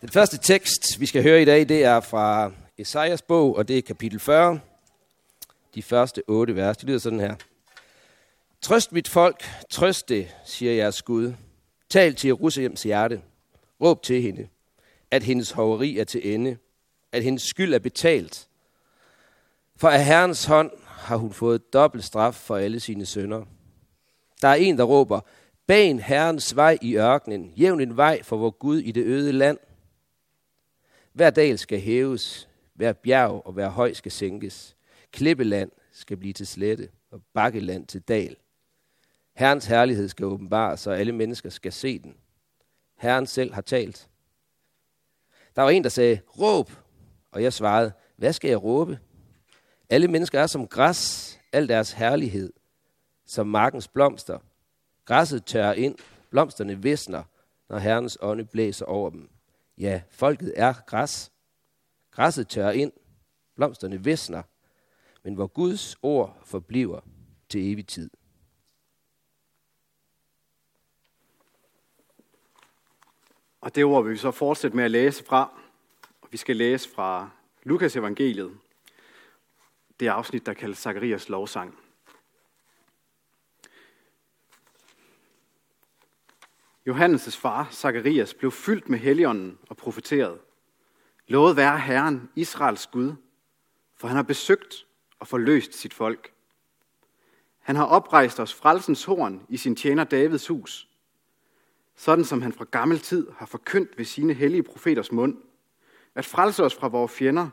Den første tekst, vi skal høre i dag, det er fra Esajas bog, og det er kapitel 40. De første otte vers, det lyder sådan her. Trøst mit folk, trøst det, siger jeres Gud. Tal til Jerusalems hjerte. Råb til hende, at hendes hoveri er til ende, at hendes skyld er betalt. For af Herrens hånd har hun fået dobbelt straf for alle sine sønder. Der er en, der råber, Ban Herrens vej i ørkenen, jævn en vej for vor Gud i det øde land. Hver dal skal hæves, hver bjerg og hver høj skal sænkes. Klippeland skal blive til slette, og bakkeland til dal. Herrens herlighed skal åbenbares, så alle mennesker skal se den. Herren selv har talt. Der var en, der sagde, råb, og jeg svarede, hvad skal jeg råbe? Alle mennesker er som græs, al deres herlighed, som markens blomster. Græsset tørrer ind, blomsterne visner, når Herrens ånde blæser over dem. Ja, folket er græs. Græsset tørrer ind, blomsterne visner, men hvor Guds ord forbliver til evig tid. Og det ord vil vi så fortsætte med at læse fra. Vi skal læse fra Lukas evangeliet. Det afsnit, der kaldes Zakarias lovsang. Johannes' far, Zakarias, blev fyldt med helligånden og profeteret. Lovet være Herren, Israels Gud, for han har besøgt og forløst sit folk. Han har oprejst os frelsens horn i sin tjener Davids hus, sådan som han fra gammel tid har forkyndt ved sine hellige profeters mund, at frelse os fra vores fjender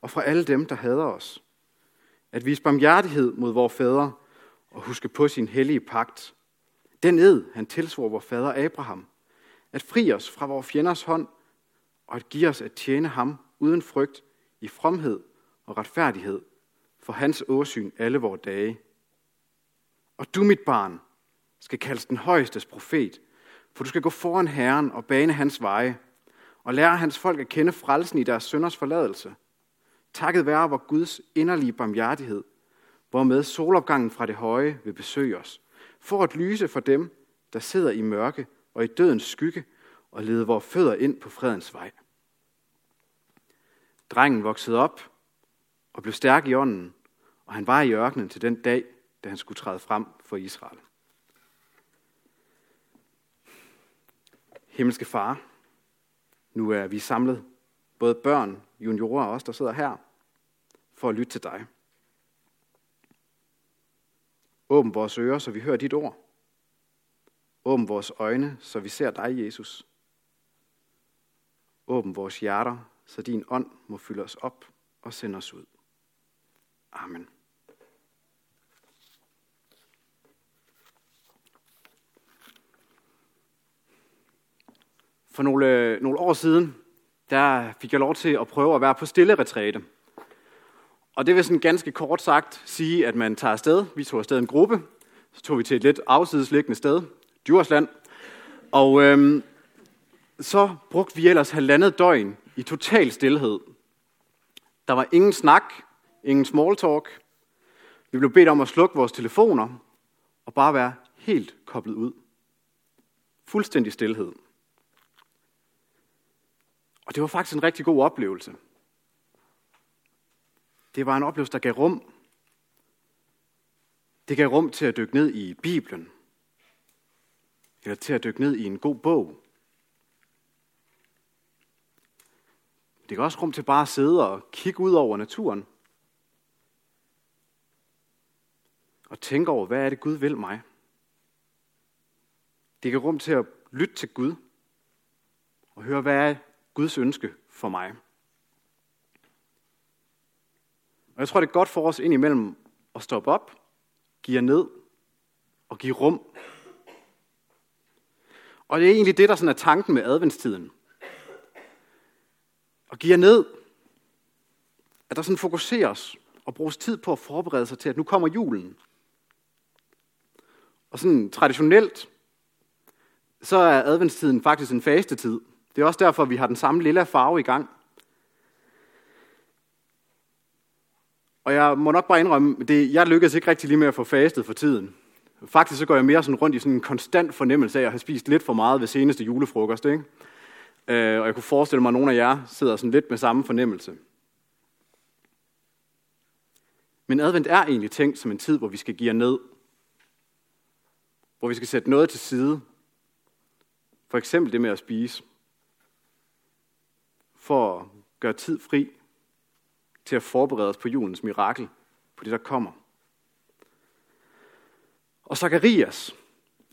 og fra alle dem, der hader os. At vise barmhjertighed mod vores fædre og huske på sin hellige pagt. Den ed, han tilsvor vor fader Abraham. At fri os fra vores fjenders hånd og at give os at tjene ham uden frygt i fromhed og retfærdighed for hans åsyn alle vores dage. Og du, mit barn, skal kaldes den højestes profet, for du skal gå foran Herren og bane hans veje, og lære hans folk at kende frelsen i deres sønders forladelse. Takket være vor Guds inderlige barmhjertighed, hvormed solopgangen fra det høje vil besøge os, for at lyse for dem, der sidder i mørke og i dødens skygge, og lede vores fødder ind på fredens vej. Drengen voksede op og blev stærk i ånden, og han var i ørkenen til den dag, da han skulle træde frem for Israel. Himmelske Far, nu er vi samlet, både børn, juniorer og os, der sidder her, for at lytte til dig. Åbn vores ører, så vi hører dit ord. Åbn vores øjne, så vi ser dig, Jesus. Åbn vores hjerter, så din ånd må fylde os op og sende os ud. Amen. For nogle, øh, nogle år siden, der fik jeg lov til at prøve at være på stille retræte. Og det vil sådan ganske kort sagt sige, at man tager afsted. Vi tog afsted en gruppe. Så tog vi til et lidt afsidesliggende sted, Djursland. Og øhm, så brugte vi ellers halvandet døgn i total stillhed. Der var ingen snak, ingen small talk. Vi blev bedt om at slukke vores telefoner og bare være helt koblet ud. Fuldstændig stillhed. Og det var faktisk en rigtig god oplevelse. Det var en oplevelse, der gav rum. Det gav rum til at dykke ned i Bibelen. Eller til at dykke ned i en god bog. Det gav også rum til bare at sidde og kigge ud over naturen. Og tænke over, hvad er det Gud vil mig? Det gav rum til at lytte til Gud. Og høre, hvad er Guds ønske for mig? Og jeg tror, det er godt for os indimellem at stoppe op, give ned og give rum. Og det er egentlig det, der sådan er tanken med adventstiden. Og give ned, at der sådan fokuseres og bruges tid på at forberede sig til, at nu kommer julen. Og sådan traditionelt, så er adventstiden faktisk en fastetid. Det er også derfor, vi har den samme lille farve i gang. Og jeg må nok bare indrømme, det, jeg lykkedes ikke rigtig lige med at få fastet for tiden. Faktisk så går jeg mere sådan rundt i sådan en konstant fornemmelse af at have spist lidt for meget ved seneste julefrokost. Ikke? Øh, og jeg kunne forestille mig, at nogle af jer sidder sådan lidt med samme fornemmelse. Men advent er egentlig tænkt som en tid, hvor vi skal give ned. Hvor vi skal sætte noget til side. For eksempel det med at spise. For at gøre tid fri til at forberede os på julens mirakel, på det, der kommer. Og Zacharias,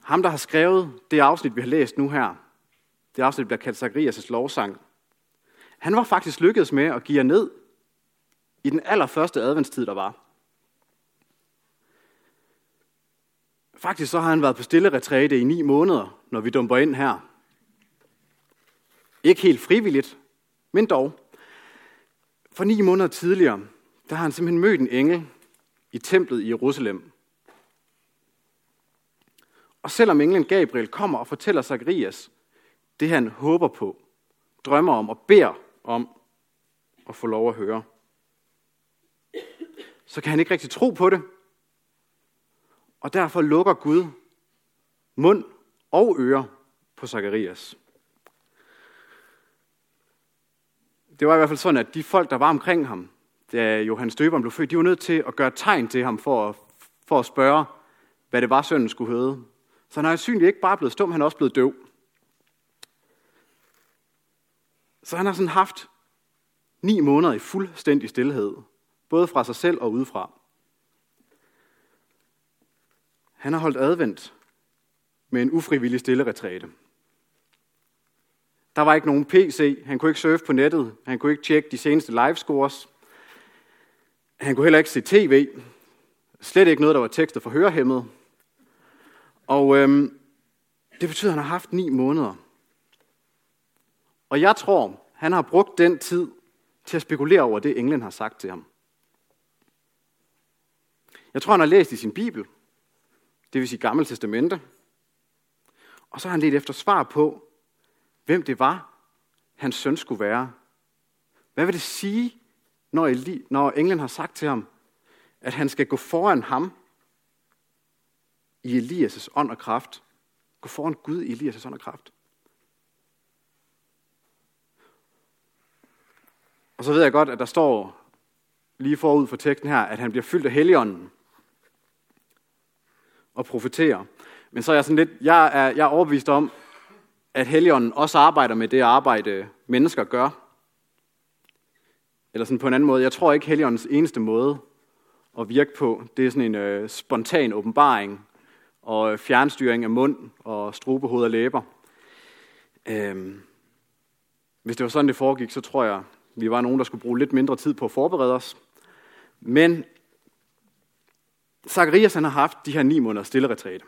ham der har skrevet det afsnit, vi har læst nu her, det afsnit bliver kaldt Zacharias' lovsang, han var faktisk lykkedes med at give jer ned i den allerførste adventstid, der var. Faktisk så har han været på stille retræte i ni måneder, når vi dumper ind her. Ikke helt frivilligt, men dog. For ni måneder tidligere, der har han simpelthen mødt en engel i templet i Jerusalem. Og selvom englen Gabriel kommer og fortæller Zacharias det, han håber på, drømmer om og beder om at få lov at høre, så kan han ikke rigtig tro på det. Og derfor lukker Gud mund og ører på Zacharias. Det var i hvert fald sådan, at de folk, der var omkring ham, da Johannes Døberen blev født, de var nødt til at gøre tegn til ham for at, for at spørge, hvad det var, sønnen skulle hedde. Så han er synligt ikke bare blevet stum, han er også blevet døv. Så han har sådan haft ni måneder i fuldstændig stillhed, både fra sig selv og udefra. Han har holdt advent med en ufrivillig stille retræte. Der var ikke nogen PC, han kunne ikke surfe på nettet, han kunne ikke tjekke de seneste livescores, han kunne heller ikke se tv, slet ikke noget, der var tekstet for hørehæmmet. Og øhm, det betyder, at han har haft ni måneder. Og jeg tror, han har brugt den tid til at spekulere over det, englen har sagt til ham. Jeg tror, han har læst i sin bibel, det vil sige Gamle Testamente, og så har han let efter svar på, hvem det var, hans søn skulle være. Hvad vil det sige, når, Eli, når englen har sagt til ham, at han skal gå foran ham i Elias' ånd og kraft. Gå foran Gud i Elias' ånd og kraft. Og så ved jeg godt, at der står lige forud for teksten her, at han bliver fyldt af heligånden og profeterer. Men så er jeg sådan lidt, jeg er, jeg er overbevist om, at Helligånden også arbejder med det arbejde, mennesker gør. Eller sådan på en anden måde, jeg tror ikke, Helligåndens eneste måde at virke på, det er sådan en øh, spontan åbenbaring og øh, fjernstyring af mund og strubehoved og læber. Øhm, hvis det var sådan, det foregik, så tror jeg, vi var nogen, der skulle bruge lidt mindre tid på at forberede os. Men Zacharias han har haft de her ni måneder stille retræte.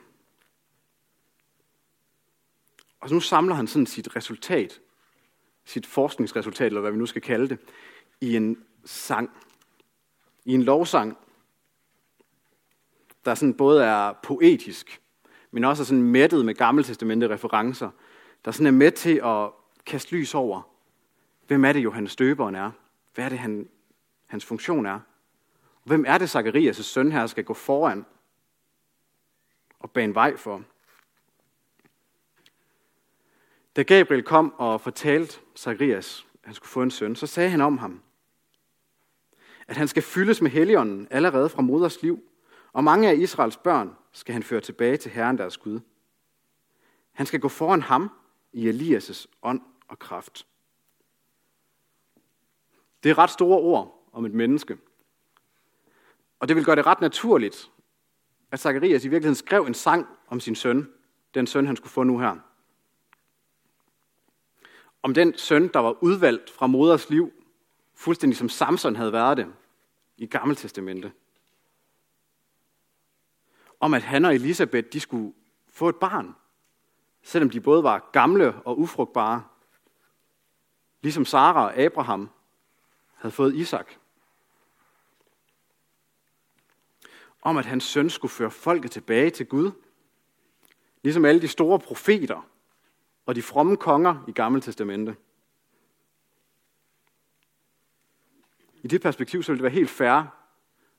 Og nu samler han sådan sit resultat, sit forskningsresultat, eller hvad vi nu skal kalde det, i en sang, i en lovsang, der sådan både er poetisk, men også er sådan mættet med gammeltestamente referencer, der sådan er med til at kaste lys over, hvem er det Johannes Døberen er? Hvad er det, han, hans funktion er? Hvem er det, Zacharias' søn her skal gå foran og bane vej for? Da Gabriel kom og fortalte Zacharias, at han skulle få en søn, så sagde han om ham, at han skal fyldes med helligånden allerede fra moders liv, og mange af Israels børn skal han føre tilbage til Herren deres Gud. Han skal gå foran ham i Elias' ånd og kraft. Det er ret store ord om et menneske. Og det vil gøre det ret naturligt, at Zacharias i virkeligheden skrev en sang om sin søn, den søn, han skulle få nu her. Om den søn, der var udvalgt fra moders liv, fuldstændig som Samson havde været det i Gamle Testamente om, at han og Elisabeth de skulle få et barn, selvom de både var gamle og ufrugtbare, ligesom Sara og Abraham havde fået Isak. Om, at hans søn skulle føre folket tilbage til Gud, ligesom alle de store profeter og de fromme konger i Gamle Testamente. I det perspektiv så ville det være helt fair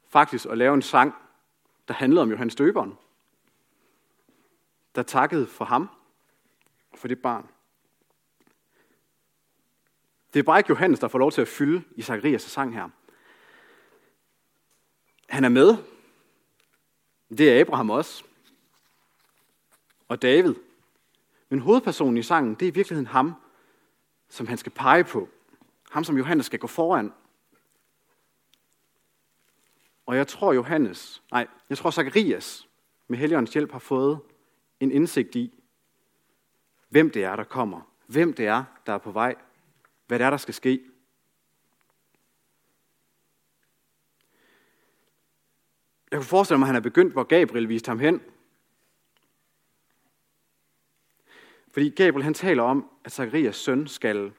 faktisk at lave en sang der handlede om Johannes Døberen, der takkede for ham og for det barn. Det er bare ikke Johannes, der får lov til at fylde i Zacharias' sang her. Han er med. Det er Abraham også. Og David. Men hovedpersonen i sangen, det er i virkeligheden ham, som han skal pege på. Ham, som Johannes skal gå foran. Og jeg tror Johannes, nej, jeg tror Zacharias med Helligåndens hjælp har fået en indsigt i, hvem det er, der kommer. Hvem det er, der er på vej. Hvad det er, der skal ske. Jeg kunne forestille mig, at han er begyndt, hvor Gabriel viste ham hen. Fordi Gabriel han taler om, at Zacharias søn skal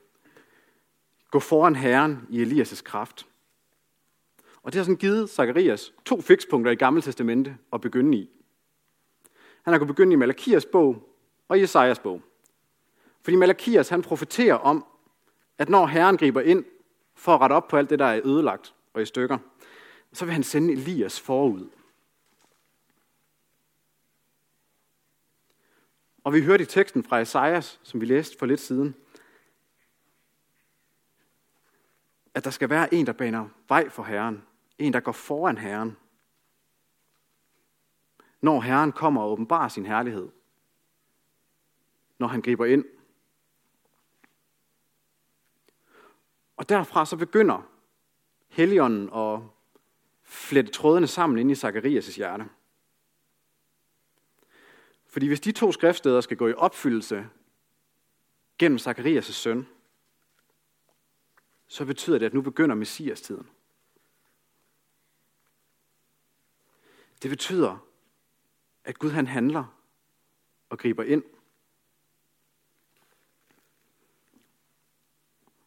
gå foran Herren i Elias' kraft. Og det har sådan givet Zacharias to fikspunkter i Gamle Testamente at begynde i. Han har kunnet begynde i Malakias bog og i Esajas bog. Fordi Malakias han profeterer om, at når Herren griber ind for at rette op på alt det, der er ødelagt og i stykker, så vil han sende Elias forud. Og vi hørte i teksten fra Esajas, som vi læste for lidt siden, at der skal være en, der baner vej for Herren. En, der går foran Herren. Når Herren kommer og åbenbarer sin herlighed. Når han griber ind. Og derfra så begynder Helligånden at flette trådene sammen ind i Zakarias' hjerte. Fordi hvis de to skriftsteder skal gå i opfyldelse gennem Zakarias' søn, så betyder det, at nu begynder Messias-tiden. Det betyder, at Gud han handler og griber ind.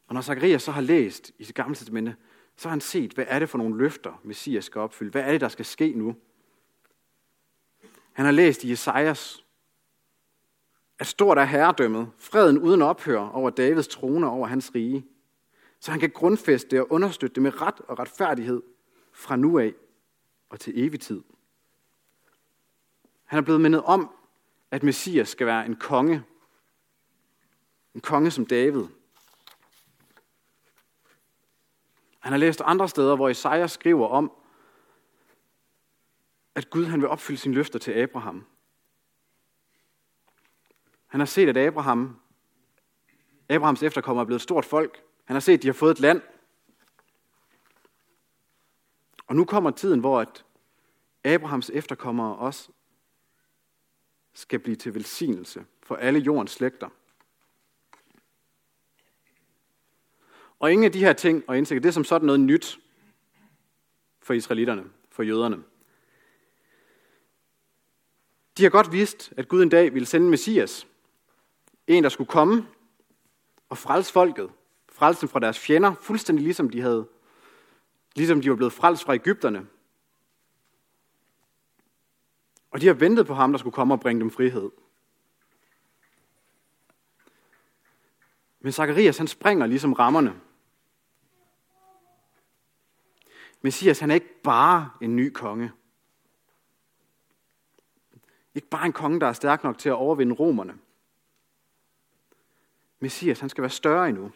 Og når Zakarias så har læst i sit gamle testamente, så har han set, hvad er det for nogle løfter, Messias skal opfylde? Hvad er det, der skal ske nu? Han har læst i Jesajas, at stort er herredømmet, freden uden ophør over Davids trone over hans rige. Så han kan grundfæste det og understøtte det med ret og retfærdighed fra nu af og til evig tid. Han er blevet mindet om, at Messias skal være en konge. En konge som David. Han har læst andre steder, hvor Isaiah skriver om, at Gud han vil opfylde sine løfter til Abraham. Han har set, at Abraham, Abrahams efterkommer er blevet et stort folk. Han har set, at de har fået et land. Og nu kommer tiden, hvor at Abrahams efterkommere også skal blive til velsignelse for alle jordens slægter. Og ingen af de her ting og indsigter, det er som sådan noget nyt for israelitterne, for jøderne. De har godt vidst, at Gud en dag ville sende Messias. En, der skulle komme og frelse folket. Frelse dem fra deres fjender, fuldstændig ligesom de havde ligesom de var blevet frelst fra Ægypterne. Og de har ventet på ham, der skulle komme og bringe dem frihed. Men Zacharias, han springer ligesom rammerne. Messias, han er ikke bare en ny konge. Ikke bare en konge, der er stærk nok til at overvinde romerne. Messias, han skal være større endnu.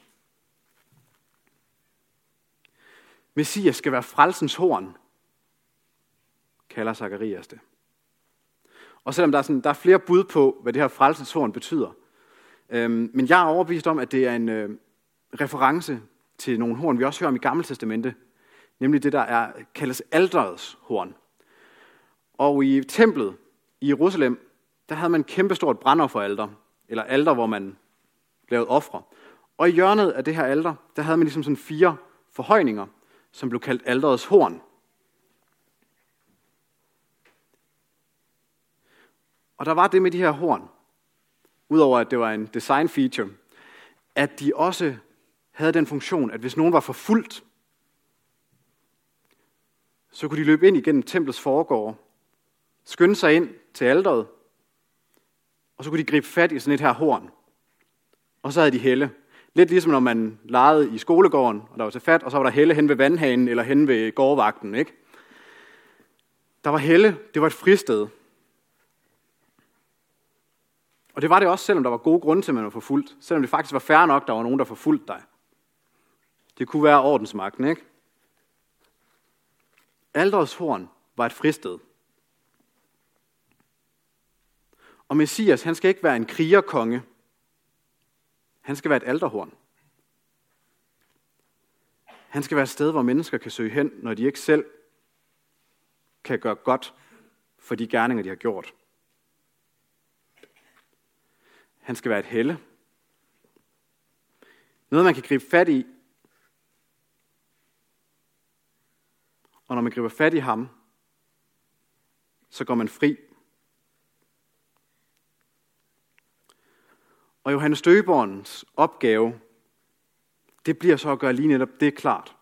Messias skal være frelsens horn, kalder Zacharias det. Og selvom der er, sådan, der er flere bud på, hvad det her frelsens horn betyder, øhm, men jeg er overbevist om, at det er en øh, reference til nogle horn, vi også hører om i Gamle Testamente, nemlig det, der er, kaldes alderets horn. Og i templet i Jerusalem, der havde man kæmpestort brandofferalter, eller alter, hvor man lavede ofre. Og i hjørnet af det her alter, der havde man ligesom sådan fire forhøjninger, som blev kaldt alderets horn. Og der var det med de her horn, udover at det var en design feature, at de også havde den funktion, at hvis nogen var forfulgt, så kunne de løbe ind igennem templets foregård, skynde sig ind til alderet, og så kunne de gribe fat i sådan et her horn. Og så havde de helle. Lidt ligesom når man legede i skolegården, og der var til fat, og så var der helle hen ved vandhanen eller hen ved gårdvagten. Ikke? Der var helle, det var et fristed. Og det var det også, selvom der var gode grunde til, at man var forfulgt. Selvom det faktisk var færre nok, der var nogen, der forfulgte dig. Det kunne være ordensmagten, ikke? Alderets horn var et fristed. Og Messias, han skal ikke være en krigerkonge. Han skal være et alderhorn. Han skal være et sted, hvor mennesker kan søge hen, når de ikke selv kan gøre godt for de gerninger, de har gjort. Han skal være et helle. Noget, man kan gribe fat i. Og når man griber fat i ham, så går man fri. Og Johannes Døberens opgave, det bliver så at gøre lige netop det klart.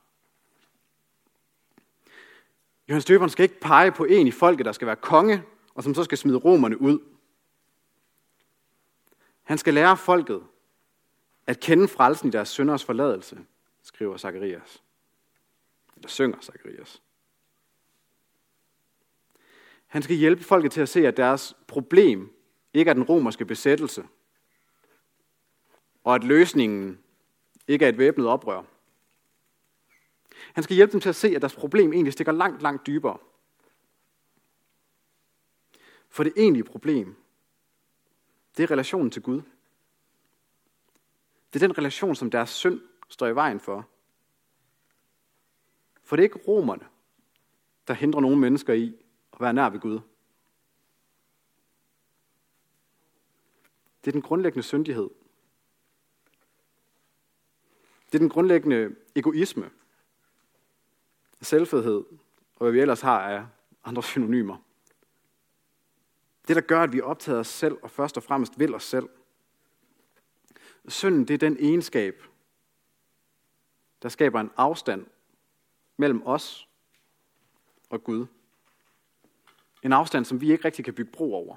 Johannes Døberen skal ikke pege på en i folket, der skal være konge, og som så skal smide romerne ud. Han skal lære folket at kende frelsen i deres synders forladelse, skriver Zacharias. Eller synger Zacharias. Han skal hjælpe folket til at se, at deres problem ikke er den romerske besættelse, og at løsningen ikke er et væbnet oprør. Han skal hjælpe dem til at se, at deres problem egentlig stikker langt, langt dybere. For det egentlige problem, det er relationen til Gud. Det er den relation, som deres synd står i vejen for. For det er ikke romerne, der hindrer nogle mennesker i at være nær ved Gud. Det er den grundlæggende syndighed. Det er den grundlæggende egoisme, selvfedhed, og hvad vi ellers har af andre synonymer. Det, der gør, at vi optager os selv, og først og fremmest vil os selv. Synden, det er den egenskab, der skaber en afstand mellem os og Gud. En afstand, som vi ikke rigtig kan bygge bro over.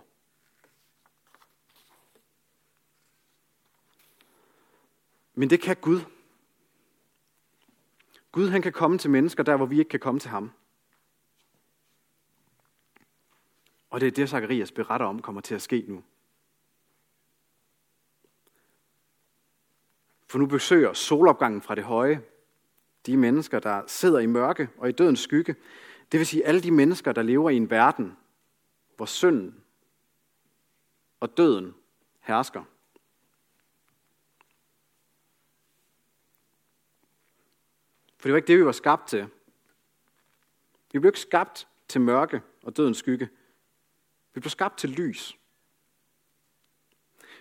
Men det kan Gud. Gud han kan komme til mennesker der, hvor vi ikke kan komme til ham. Og det er det, Zacharias beretter om, kommer til at ske nu. For nu besøger solopgangen fra det høje de mennesker, der sidder i mørke og i dødens skygge. Det vil sige alle de mennesker, der lever i en verden, hvor synden og døden hersker. For det var ikke det, vi var skabt til. Vi blev ikke skabt til mørke og dødens skygge. Vi blev skabt til lys.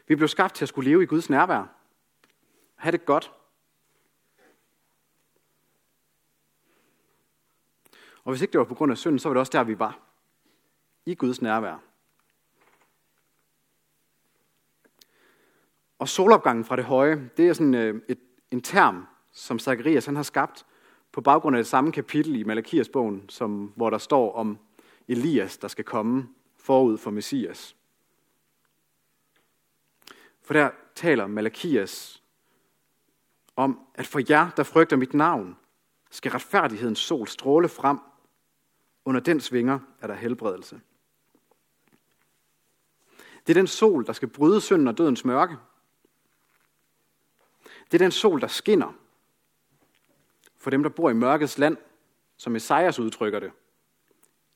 Vi blev skabt til at skulle leve i Guds nærvær. Ha' det godt. Og hvis ikke det var på grund af synden, så var det også der, vi var. I Guds nærvær. Og solopgangen fra det høje, det er sådan øh, et, en term, som Zacharias han har skabt på baggrund af det samme kapitel i Malakias bogen, som, hvor der står om Elias, der skal komme forud for Messias. For der taler Malakias om, at for jer, der frygter mit navn, skal retfærdighedens sol stråle frem. Under den svinger er der helbredelse. Det er den sol, der skal bryde synden og dødens mørke. Det er den sol, der skinner for dem, der bor i mørkets land, som Esajas udtrykker det,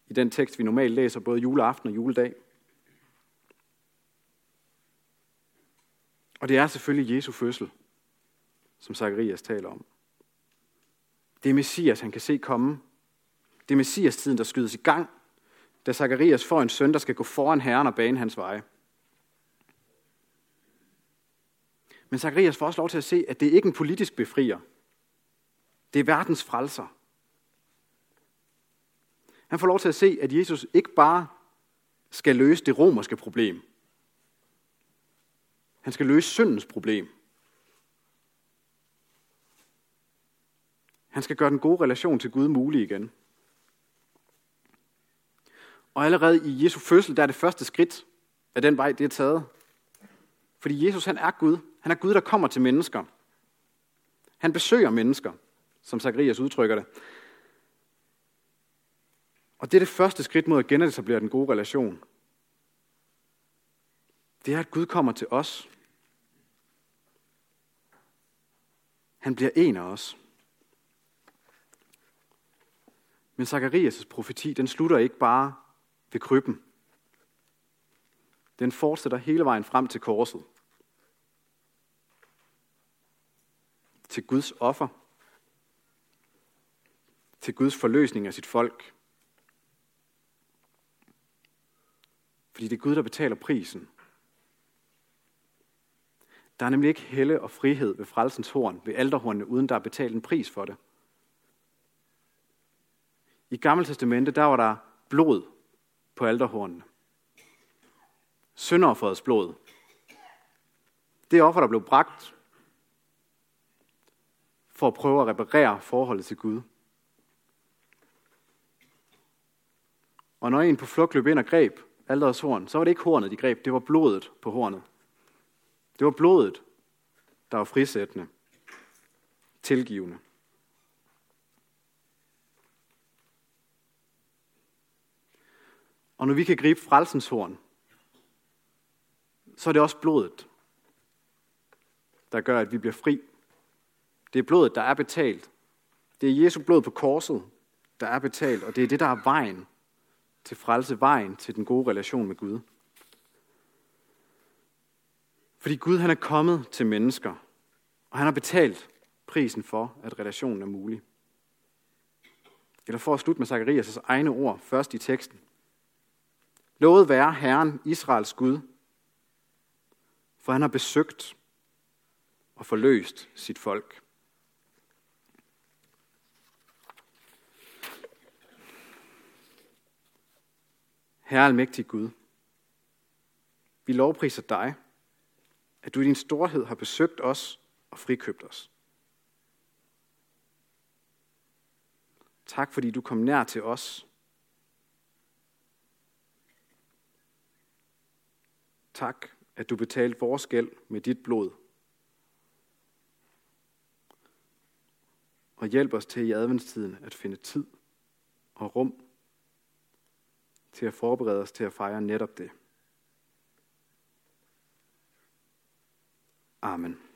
i den tekst, vi normalt læser både juleaften og juledag. Og det er selvfølgelig Jesu fødsel, som Zacharias taler om. Det er Messias, han kan se komme. Det er Messias-tiden, der skydes i gang, da Zacharias får en søn, der skal gå foran Herren og bane hans veje. Men Zacharias får også lov til at se, at det ikke er en politisk befrier – det er verdens frelser. Han får lov til at se, at Jesus ikke bare skal løse det romerske problem. Han skal løse syndens problem. Han skal gøre den gode relation til Gud mulig igen. Og allerede i Jesu fødsel, der er det første skridt af den vej, det er taget. Fordi Jesus, han er Gud. Han er Gud, der kommer til mennesker. Han besøger mennesker som Zacharias udtrykker det. Og det er det første skridt mod at genetablere den gode relation. Det er, at Gud kommer til os. Han bliver en af os. Men Zakarias' profeti, den slutter ikke bare ved krybben. Den fortsætter hele vejen frem til korset. Til Guds offer. Til Guds forløsning af sit folk. Fordi det er Gud, der betaler prisen. Der er nemlig ikke helle og frihed ved frelsens horn, ved alderhornene, uden der er betalt en pris for det. I Gamle Testamente, der var der blod på alderhornene. Sønderofferets blod. Det offer, der blev bragt for at prøve at reparere forholdet til Gud. Og når en på flugt løb ind og greb alderets horn, så var det ikke hornet, de greb, det var blodet på hornet. Det var blodet, der var frisættende, tilgivende. Og når vi kan gribe frelsens horn, så er det også blodet, der gør, at vi bliver fri. Det er blodet, der er betalt. Det er Jesu blod på korset, der er betalt, og det er det, der er vejen til frelse, vejen til den gode relation med Gud. Fordi Gud han er kommet til mennesker, og han har betalt prisen for, at relationen er mulig. Eller for at slutte med Zacharias' egne ord først i teksten. Lovet være Herren, Israels Gud, for han har besøgt og forløst sit folk. Herre almægtig Gud, vi lovpriser dig, at du i din storhed har besøgt os og frikøbt os. Tak fordi du kom nær til os. Tak, at du betalte vores gæld med dit blod. Og hjælp os til i adventstiden at finde tid og rum til at forberede os til at fejre netop det. Amen.